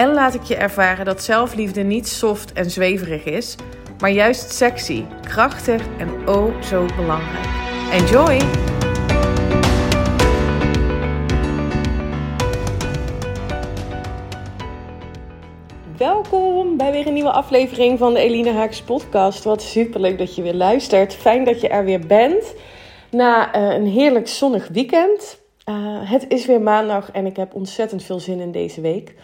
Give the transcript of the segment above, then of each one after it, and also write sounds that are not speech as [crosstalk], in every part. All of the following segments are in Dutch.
en laat ik je ervaren dat zelfliefde niet soft en zweverig is, maar juist sexy, krachtig en oh zo belangrijk. Enjoy! Welkom bij weer een nieuwe aflevering van de Eline Haaks podcast. Wat superleuk dat je weer luistert. Fijn dat je er weer bent. Na uh, een heerlijk zonnig weekend. Uh, het is weer maandag en ik heb ontzettend veel zin in deze week.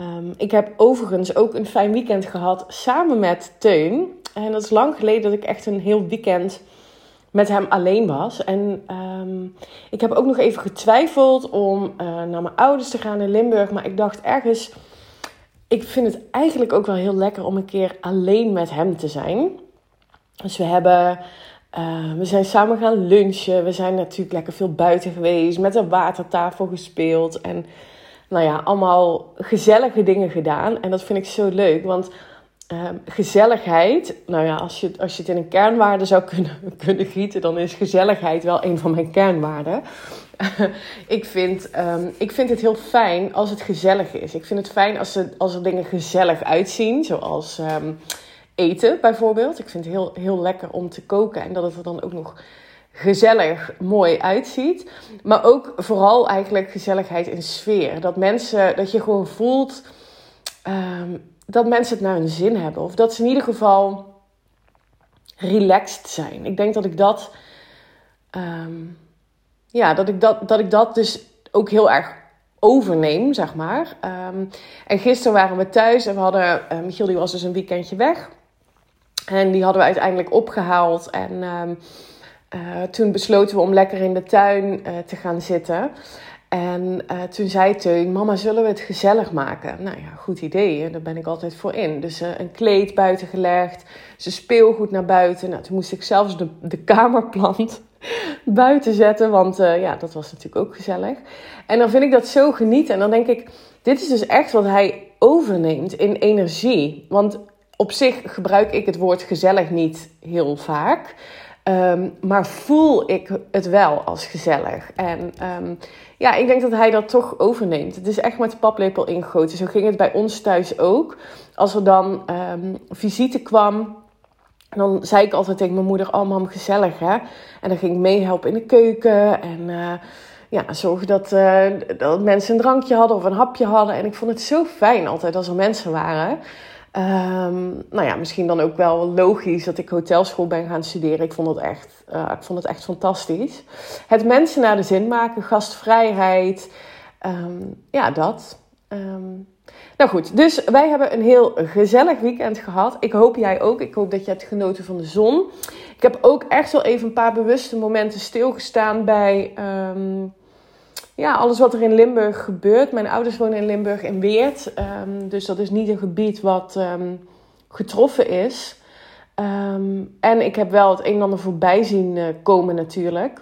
Um, ik heb overigens ook een fijn weekend gehad samen met Teun. En dat is lang geleden dat ik echt een heel weekend met hem alleen was. En um, ik heb ook nog even getwijfeld om uh, naar mijn ouders te gaan in Limburg. Maar ik dacht ergens, ik vind het eigenlijk ook wel heel lekker om een keer alleen met hem te zijn. Dus we hebben uh, we zijn samen gaan lunchen. We zijn natuurlijk lekker veel buiten geweest. Met een watertafel gespeeld. En nou ja, allemaal gezellige dingen gedaan. En dat vind ik zo leuk. Want uh, gezelligheid, nou ja, als je, als je het in een kernwaarde zou kunnen, [laughs] kunnen gieten, dan is gezelligheid wel een van mijn kernwaarden. [laughs] ik, vind, um, ik vind het heel fijn als het gezellig is. Ik vind het fijn als, er, als er dingen gezellig uitzien, zoals. Um, eten bijvoorbeeld. Ik vind het heel, heel lekker om te koken en dat het er dan ook nog gezellig mooi uitziet. Maar ook vooral eigenlijk gezelligheid in sfeer. Dat mensen, dat je gewoon voelt um, dat mensen het naar hun zin hebben. Of dat ze in ieder geval relaxed zijn. Ik denk dat ik dat, um, ja, dat ik dat, dat ik dat dus ook heel erg overneem, zeg maar. Um, en gisteren waren we thuis en we hadden, uh, Michiel die was dus een weekendje weg. En die hadden we uiteindelijk opgehaald. En uh, toen besloten we om lekker in de tuin uh, te gaan zitten. En uh, toen zei Teun, mama, zullen we het gezellig maken? Nou ja, goed idee, daar ben ik altijd voor in. Dus een kleed buiten gelegd, ze speelgoed naar buiten. Nou, toen moest ik zelfs de, de kamerplant [laughs] buiten zetten, want ja, dat was natuurlijk ook gezellig. En dan vind ik dat zo genieten. En dan denk ik, dit is dus echt wat hij overneemt in energie. Want op zich gebruik ik het woord gezellig niet heel vaak. Um, maar voel ik het wel als gezellig. En um, ja, ik denk dat hij dat toch overneemt. Het is echt met de paplepel ingegoten. Zo ging het bij ons thuis ook. Als er dan um, visite kwam, dan zei ik altijd tegen mijn moeder: Oh, mam, gezellig hè. En dan ging ik meehelpen in de keuken. En uh, ja, zorgen dat, uh, dat mensen een drankje hadden of een hapje hadden. En ik vond het zo fijn altijd als er mensen waren. Um, nou ja, misschien dan ook wel logisch dat ik hotelschool ben gaan studeren. Ik vond het echt, uh, ik vond het echt fantastisch. Het mensen naar de zin maken, gastvrijheid. Um, ja, dat. Um, nou goed, dus wij hebben een heel gezellig weekend gehad. Ik hoop jij ook. Ik hoop dat je hebt genoten van de zon. Ik heb ook echt wel even een paar bewuste momenten stilgestaan bij ja, alles wat er in Limburg gebeurt. Mijn ouders wonen in Limburg in Weert. Um, dus dat is niet een gebied wat um, getroffen is. Um, en ik heb wel het een en ander voorbij zien uh, komen natuurlijk.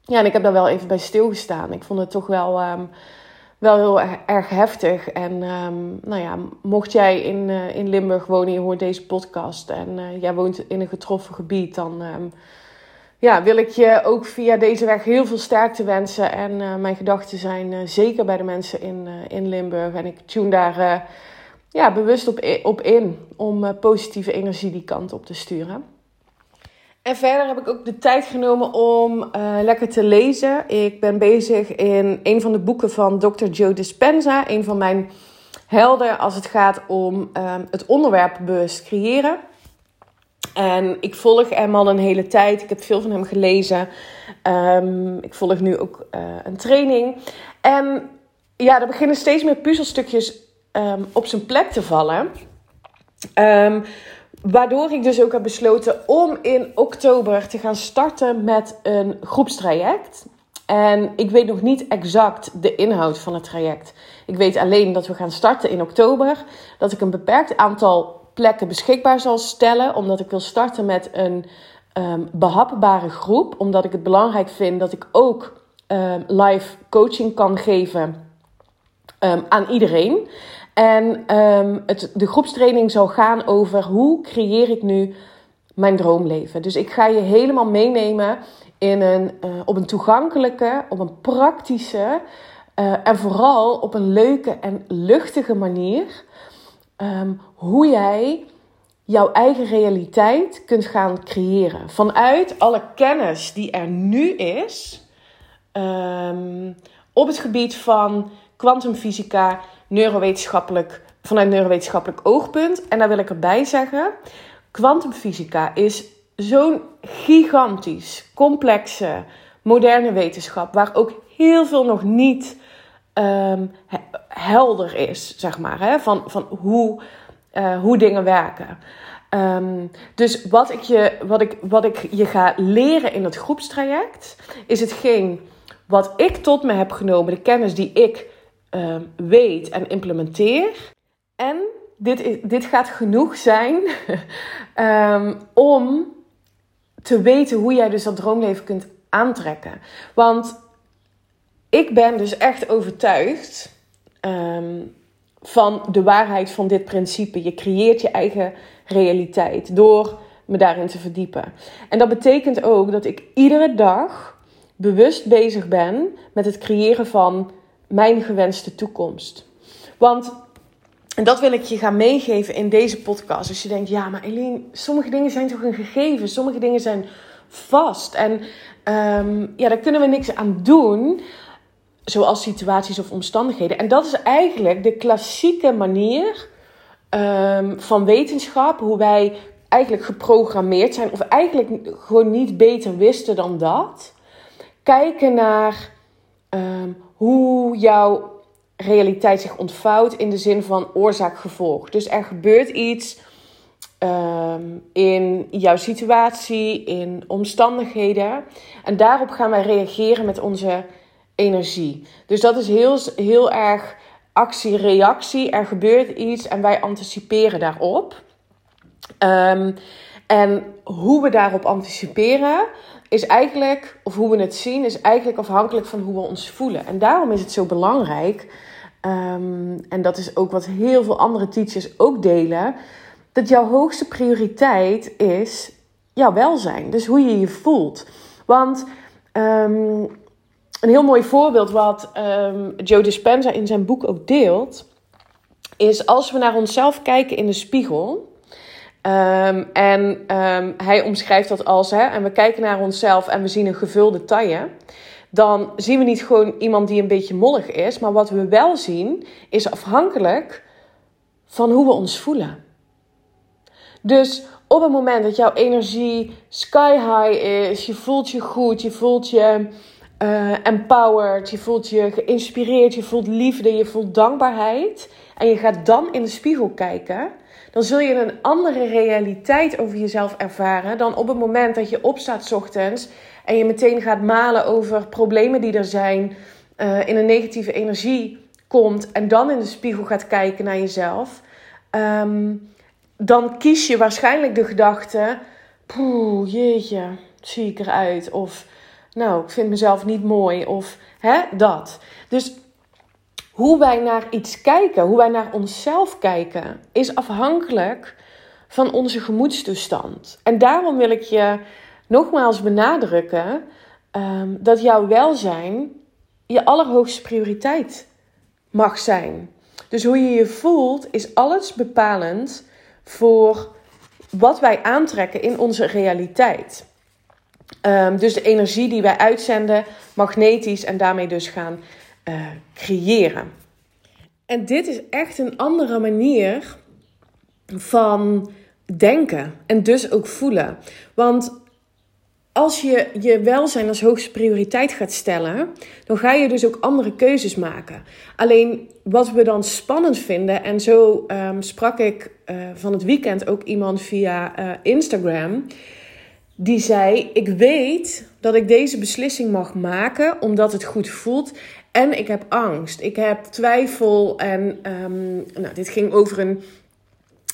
Ja, en ik heb daar wel even bij stilgestaan. Ik vond het toch wel, wel heel erg, erg heftig. En nou ja, mocht jij in, uh, in Limburg wonen, je hoort deze podcast... en uh, jij woont in een getroffen gebied, dan ja, wil ik je ook via deze weg heel veel sterkte wensen. En uh, mijn gedachten zijn uh, zeker bij de mensen in, uh, in Limburg. En ik tune daar ja, bewust op, op in om positieve energie die kant op te sturen. En verder heb ik ook de tijd genomen om lekker te lezen. Ik ben bezig in een van de boeken van Dr. Joe Dispenza. Een van mijn helden als het gaat om het onderwerp bewust creëren. En ik volg hem al een hele tijd. Ik heb veel van hem gelezen. Um, ik volg nu ook uh, een training. En ja, er beginnen steeds meer puzzelstukjes um, op zijn plek te vallen. Um, waardoor ik dus ook heb besloten om in oktober te gaan starten met een groepstraject. En ik weet nog niet exact de inhoud van het traject. Ik weet alleen dat we gaan starten in oktober. Dat ik een beperkt aantal plekken beschikbaar zal stellen. Omdat ik wil starten met een um, behapbare groep. Omdat ik het belangrijk vind dat ik ook um, live coaching kan geven um, aan iedereen. En het, de groepstraining zal gaan over hoe creëer ik nu mijn droomleven. Dus ik ga je helemaal meenemen in een, uh, op een toegankelijke, op een praktische uh, en vooral op een leuke en luchtige manier. Um, hoe jij jouw eigen realiteit kunt gaan creëren. Vanuit alle kennis die er nu is um, op het gebied van kwantumfysica, neurowetenschappelijk, vanuit neurowetenschappelijk oogpunt. En daar wil ik erbij zeggen, kwantumfysica is zo'n gigantisch, complexe, moderne wetenschap, waar ook heel veel nog niet um, helder is, zeg maar, hè? Van, van hoe, uh, hoe dingen werken. Um, dus wat ik, je, wat, ik, wat ik je ga leren in het groepstraject, is hetgeen wat ik tot me heb genomen, de kennis die ik um, weet en implementeer. En dit, is, dit gaat genoeg zijn um, [laughs] om te weten hoe jij dus dat droomleven kunt aantrekken. Want ik ben dus echt overtuigd van de waarheid van dit principe. Je creëert je eigen realiteit door me daarin te verdiepen. En dat betekent ook dat ik iedere dag bewust bezig ben met het creëren van mijn gewenste toekomst. Want en dat wil ik je gaan meegeven in deze podcast. Als je denkt, ja, maar Eline, sommige dingen zijn toch een gegeven, sommige dingen zijn vast. En um, ja, daar kunnen we niks aan doen, zoals situaties of omstandigheden. En dat is eigenlijk de klassieke manier um, van wetenschap, hoe wij eigenlijk geprogrammeerd zijn, of eigenlijk gewoon niet beter wisten dan dat. Kijken naar um, hoe jouw realiteit zich ontvouwt in de zin van oorzaak-gevolg. Dus er gebeurt iets um, in jouw situatie, in omstandigheden. En daarop gaan wij reageren met onze energie. Dus dat is heel, heel erg actie-reactie. Er gebeurt iets en wij anticiperen daarop. Um, en hoe we daarop anticiperen is eigenlijk, of hoe we het zien, is eigenlijk afhankelijk van hoe we ons voelen. En daarom is het zo belangrijk, um, en dat is ook wat heel veel andere teachers ook delen, dat jouw hoogste prioriteit is jouw welzijn. Dus hoe je je voelt. Want um, een heel mooi voorbeeld wat um, Joe Dispenza in zijn boek ook deelt, is als we naar onszelf kijken in de spiegel Um, en um, hij omschrijft dat als, hè, en we kijken naar onszelf en we zien een gevulde taille. Dan zien we niet gewoon iemand die een beetje mollig is. Maar wat we wel zien, is afhankelijk van hoe we ons voelen. Dus op het moment dat jouw energie sky high is, je voelt je goed, je voelt je uh, empowered, je voelt je geïnspireerd, je voelt liefde, je voelt dankbaarheid. En je gaat dan in de spiegel kijken dan zul je een andere realiteit over jezelf ervaren dan op het moment dat je opstaat ochtends en je meteen gaat malen over problemen die er zijn, uh, in een negatieve energie komt en dan in de spiegel gaat kijken naar jezelf. Um, dan kies je waarschijnlijk de gedachte: poeh, jeetje, zie ik eruit? Of nou, ik vind mezelf niet mooi. Of hè, dat. Dus hoe wij naar iets kijken, hoe wij naar onszelf kijken, is afhankelijk van onze gemoedstoestand. En daarom wil ik je nogmaals benadrukken um, dat jouw welzijn je allerhoogste prioriteit mag zijn. Dus hoe je je voelt is alles bepalend voor wat wij aantrekken in onze realiteit. Um, dus de energie die wij uitzenden, magnetisch en daarmee dus gaan uh, creëren. En dit is echt een andere manier van denken en dus ook voelen. Want als je je welzijn als hoogste prioriteit gaat stellen, dan ga je dus ook andere keuzes maken. Alleen wat we dan spannend vinden, en zo um, sprak ik uh, van het weekend ook iemand via uh, Instagram, die zei: Ik weet dat ik deze beslissing mag maken omdat het goed voelt en ik heb angst. Ik heb twijfel. En um, nou, dit ging over een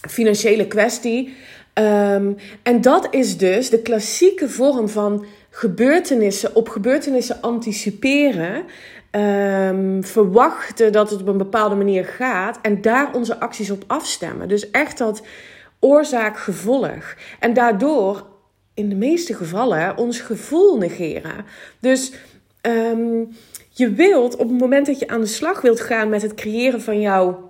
financiële kwestie. Ehm, en dat is dus de klassieke vorm van gebeurtenissen, op gebeurtenissen anticiperen. Um, verwachten dat het op een bepaalde manier gaat en daar onze acties op afstemmen. Dus echt dat oorzaak-gevolg. En daardoor, in de meeste gevallen, ons gevoel negeren. Dus um, je wilt op het moment dat je aan de slag wilt gaan met het creëren van jouw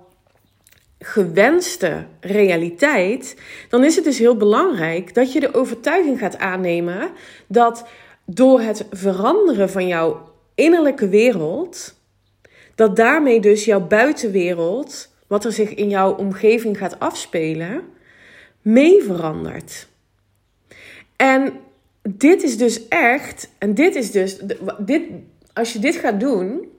gewenste realiteit, dan is het dus heel belangrijk dat je de overtuiging gaat aannemen dat door het veranderen van jouw innerlijke wereld, dat daarmee dus jouw buitenwereld, wat er zich in jouw omgeving gaat afspelen, mee verandert. En dit is dus echt, en dit is dus, dit, als je dit gaat doen,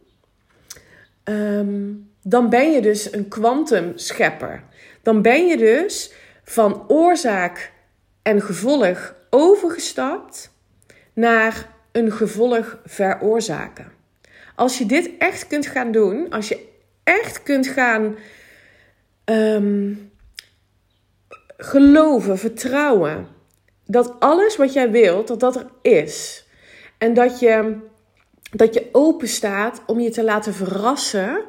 um, dan ben je dus een kwantumschepper. Dan ben je dus van oorzaak en gevolg overgestapt naar een gevolg veroorzaken. Als je dit echt kunt gaan doen, als je echt kunt gaan um, geloven, vertrouwen dat alles wat jij wilt, dat dat er is. En dat je, dat je open staat om je te laten verrassen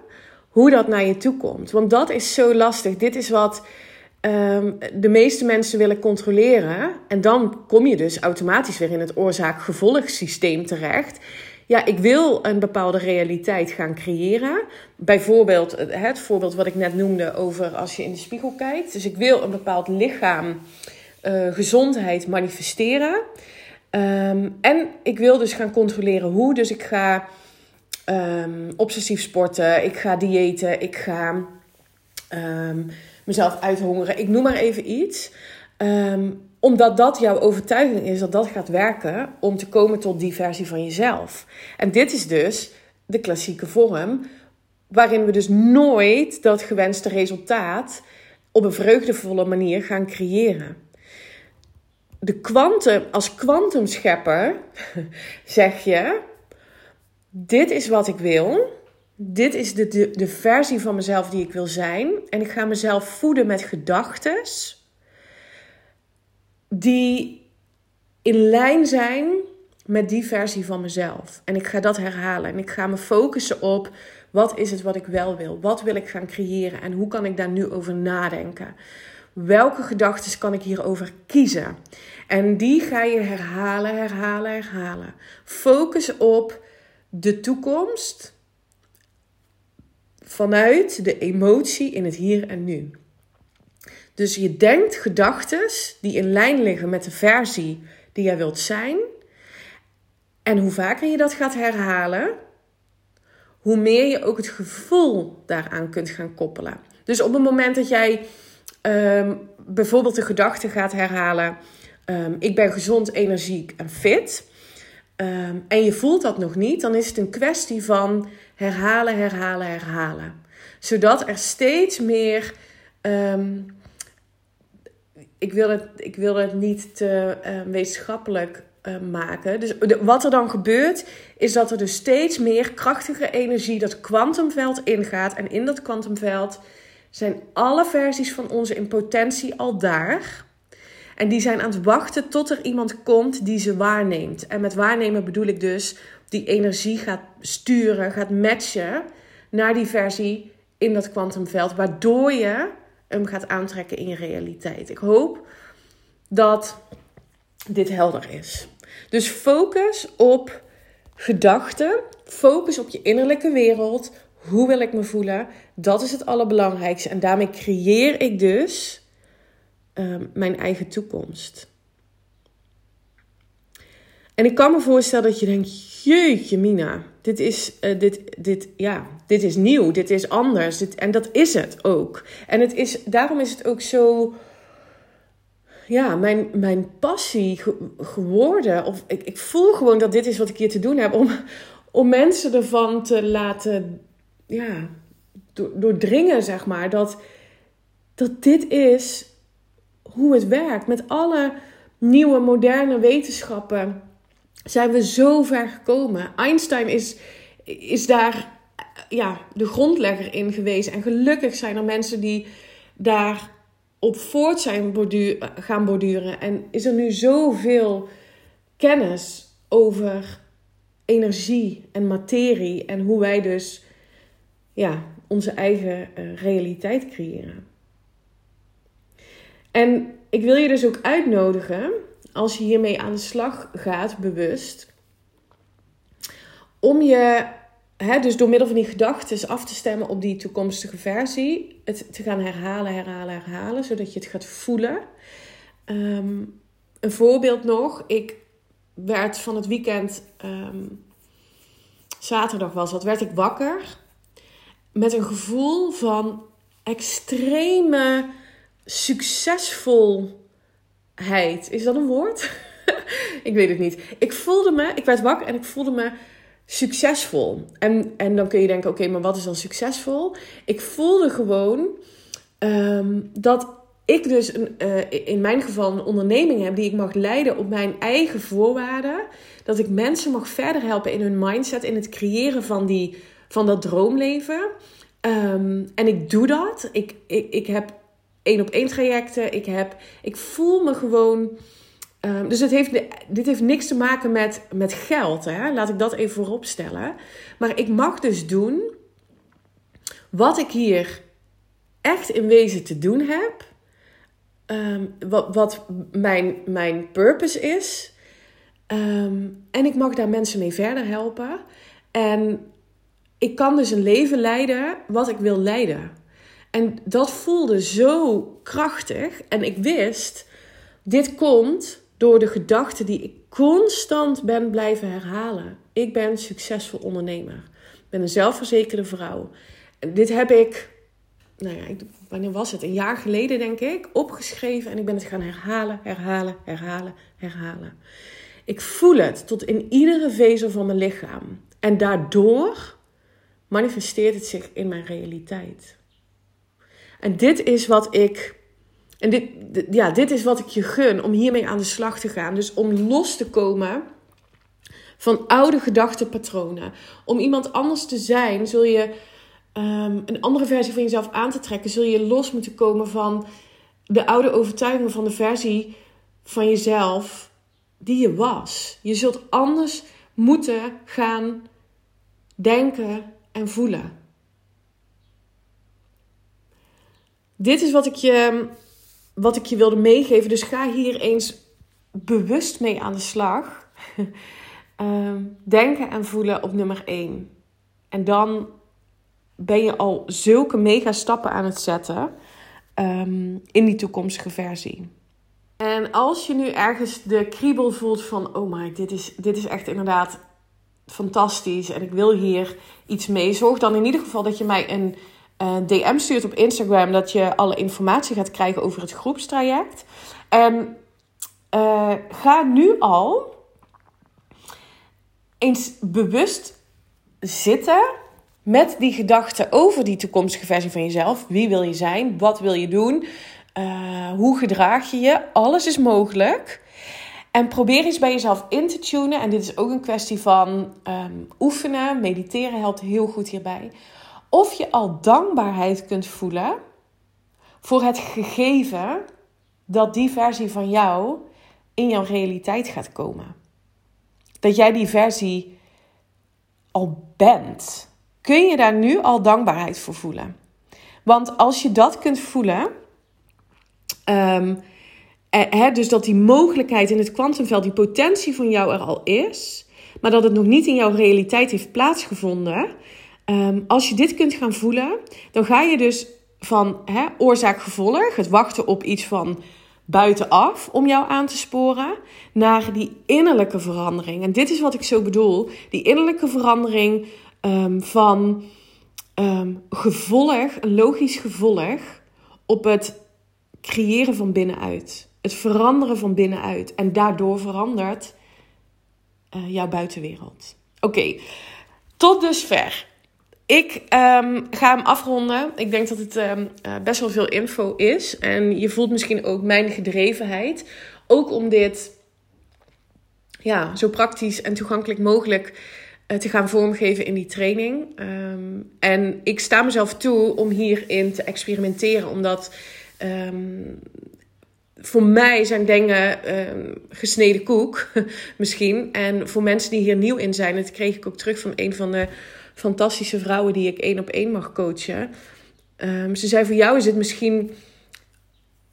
hoe dat naar je toe komt. Want dat is zo lastig. Dit is wat um, de meeste mensen willen controleren. En dan kom je dus automatisch weer in het oorzaak-gevolgsysteem terecht. Ja, ik wil een bepaalde realiteit gaan creëren. Bijvoorbeeld het voorbeeld wat ik net noemde over als je in de spiegel kijkt. Dus ik wil een bepaald lichaam, uh, gezondheid manifesteren. Um, en ik wil dus gaan controleren hoe. Dus ik ga um, obsessief sporten, ik ga diëten, ik ga um, mezelf uithongeren. Ik noem maar even iets. Omdat dat jouw overtuiging is dat dat gaat werken om te komen tot die versie van jezelf. En dit is dus de klassieke vorm waarin we dus nooit dat gewenste resultaat op een vreugdevolle manier gaan creëren. De kwantum, als kwantumschepper zeg je, dit is wat ik wil. Dit is de, de, de versie van mezelf die ik wil zijn. En ik ga mezelf voeden met gedachten die in lijn zijn met die versie van mezelf. En ik ga dat herhalen. En ik ga me focussen op wat is het wat ik wel wil? Wat wil ik gaan creëren? En hoe kan ik daar nu over nadenken? Welke gedachten kan ik hierover kiezen? En die ga je herhalen, herhalen, herhalen. Focus op de toekomst vanuit de emotie in het hier en nu. Dus je denkt gedachten die in lijn liggen met de versie die jij wilt zijn. En hoe vaker je dat gaat herhalen, hoe meer je ook het gevoel daaraan kunt gaan koppelen. Dus op het moment dat jij um, bijvoorbeeld de gedachte gaat herhalen: um, ik ben gezond, energiek en fit. Ehm, en je voelt dat nog niet, dan is het een kwestie van herhalen, herhalen, herhalen. Zodat er steeds meer. Ehm, ik, wil het, ik wil het niet te wetenschappelijk maken. Dus wat er dan gebeurt, is dat er dus steeds meer krachtige energie dat kwantumveld ingaat. En in dat kwantumveld zijn alle versies van onze in potentie al daar. En die zijn aan het wachten tot er iemand komt die ze waarneemt. En met waarnemen bedoel ik dus die energie gaat sturen, gaat matchen naar die versie in dat kwantumveld, waardoor je hem gaat aantrekken in je realiteit. Ik hoop dat dit helder is. Dus focus op gedachten, focus op je innerlijke wereld. Hoe wil ik me voelen? Dat is het allerbelangrijkste. En daarmee creëer ik dus Ehm, mijn eigen toekomst. En ik kan me voorstellen dat je denkt: Jeetje, Mina, dit is, uh, dit, dit, ja, dit is nieuw, dit is anders. Dit, en dat is het ook. En het is, daarom is het ook zo. Ja, mijn, mijn passie geworden. Of ik, ik voel gewoon dat dit is wat ik hier te doen heb. Om, om mensen ervan te laten ja, doordringen, zeg maar. Dat, dat dit is hoe het werkt. Met alle nieuwe moderne wetenschappen zijn we zo ver gekomen. Einstein is, is daar ja, de grondlegger in geweest. En gelukkig zijn er mensen die daar op voort zijn borduur, gaan borduren. En is er nu zoveel kennis over energie en materie en hoe wij dus ja, onze eigen uh, realiteit creëren. En ik wil je dus ook uitnodigen, als je hiermee aan de slag gaat, bewust, om je, hè, dus door middel van die gedachten af te stemmen op die toekomstige versie, het te gaan herhalen, herhalen, herhalen, zodat je het gaat voelen. Ehm, een voorbeeld nog, ik werd van het weekend, ehm, zaterdag was dat, werd ik wakker met een gevoel van extreme succesvolheid. Is dat een woord? [laughs] ik weet het niet. Ik voelde me, ik werd wakker en ik voelde me succesvol. En, en dan kun je denken, oké, maar wat is dan succesvol? Ik voelde gewoon ehm, dat ik dus een, uh, in mijn geval een onderneming heb die ik mag leiden op mijn eigen voorwaarden. Dat ik mensen mag verder helpen in hun mindset, in het creëren van, die, van dat droomleven. Um, en ik doe dat. Ik, ik, ik heb één op één trajecten. Ik, heb, ik voel me gewoon. Um, dus het heeft, dit heeft niks te maken met, met geld. Hè? Laat ik dat even voorop stellen. Maar ik mag dus doen wat ik hier echt in wezen te doen heb. Um, wat, wat mijn, mijn purpose is. En ik mag daar mensen mee verder helpen. En ik kan dus een leven leiden wat ik wil leiden. En dat voelde zo krachtig. En ik wist, dit komt door de gedachte die ik constant ben blijven herhalen. Ik ben succesvol ondernemer. Ik ben een zelfverzekerde vrouw. En dit heb ik, nou ja, wanneer was het? Een jaar geleden denk ik, opgeschreven. En ik ben het gaan herhalen, herhalen, herhalen, herhalen. Ik voel het tot in iedere vezel van mijn lichaam. En daardoor manifesteert het zich in mijn realiteit. En dit is wat ik. En dit, ja, dit is wat ik je gun om hiermee aan de slag te gaan. Dus om los te komen van oude gedachtenpatronen. Om iemand anders te zijn, zul je um, een andere versie van jezelf aan te trekken. Zul je los moeten komen van de oude overtuigingen van de versie van jezelf die je was. Je zult anders moeten gaan denken en voelen. dit is wat ik je, wat ik je wilde meegeven. Dus ga hier eens bewust mee aan de slag. [laughs] Ehm, denken en voelen op nummer 1. En dan ben je al zulke mega stappen aan het zetten um, in die toekomstige versie. En als je nu ergens de kriebel voelt van: oh my, dit is, dit is echt inderdaad fantastisch en ik wil hier iets mee, zorg dan in ieder geval dat je mij een eh, DM stuurt op Instagram dat je alle informatie gaat krijgen over het groepstraject. En uh, ga nu al eens bewust zitten met die gedachten over die toekomstige versie van jezelf. Wie wil je zijn? Wat wil je doen? Uh, hoe gedraag je je? Alles is mogelijk. En probeer eens bij jezelf in te tunen. En dit is ook een kwestie van um, oefenen. Mediteren helpt heel goed hierbij of je al dankbaarheid kunt voelen voor het gegeven dat die versie van jou in jouw realiteit gaat komen. Dat jij die versie al bent. Kun je daar nu al dankbaarheid voor voelen? Want als je dat kunt voelen, um, eh, dus dat die mogelijkheid in het kwantumveld, die potentie van jou er al is, maar dat het nog niet in jouw realiteit heeft plaatsgevonden, Ehm, als je dit kunt gaan voelen, dan ga je dus van oorzaak-gevolg, het wachten op iets van buitenaf om jou aan te sporen, naar die innerlijke verandering. En dit is wat ik zo bedoel: die innerlijke verandering ehm, van um, gevolg, een logisch gevolg op het creëren van binnenuit. Het veranderen van binnenuit. En daardoor verandert uh, jouw buitenwereld. Oké, tot dusver. Ik um, ga hem afronden. Ik denk dat het um, best wel veel info is. En je voelt misschien ook mijn gedrevenheid. Ook om dit ja, zo praktisch en toegankelijk mogelijk uh, te gaan vormgeven in die training. Um, en ik sta mezelf toe om hierin te experimenteren. Omdat ehm, voor mij zijn dingen ehm, gesneden koek, [laughs] misschien. En voor mensen die hier nieuw in zijn, dat kreeg ik ook terug van een van de fantastische vrouwen die ik één op één mag coachen. Um, ze zei: Voor jou is het misschien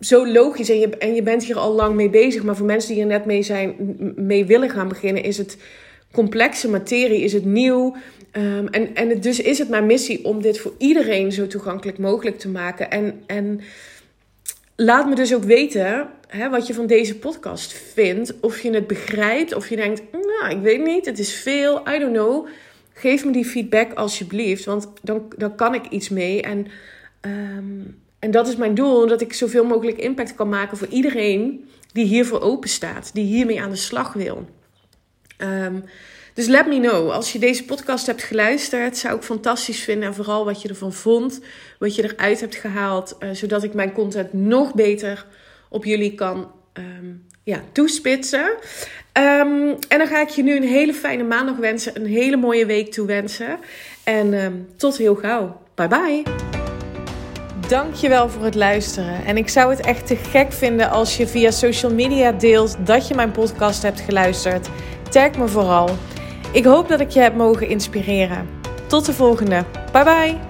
zo logisch en je, en je bent hier al lang mee bezig. Maar voor mensen die hier net mee, zijn, mee willen gaan beginnen, is het complexe materie, is het nieuw. Um, en, en dus is het mijn missie om dit voor iedereen zo toegankelijk mogelijk te maken. En, en laat me dus ook weten hè, wat je van deze podcast vindt. Of je het begrijpt, of je denkt, nou, ik weet niet, het is veel, I don't know. Geef me die feedback alsjeblieft, want dan, dan kan ik iets mee. En um, en dat is mijn doel, dat ik zoveel mogelijk impact kan maken voor iedereen die hiervoor open staat, die hiermee aan de slag wil. Um, dus let me know. Als je deze podcast hebt geluisterd, zou ik fantastisch vinden. En vooral wat je ervan vond, wat je eruit hebt gehaald. Uh, zodat ik mijn content nog beter op jullie kan um, ja, toespitsen. Um, en dan ga ik je nu een hele fijne maandag wensen. Een hele mooie week toewensen. En tot heel gauw. Bye bye. Dankjewel voor het luisteren. En ik zou het echt te gek vinden als je via social media deelt dat je mijn podcast hebt geluisterd. Tag me vooral. Ik hoop dat ik je heb mogen inspireren. Tot de volgende. Bye bye.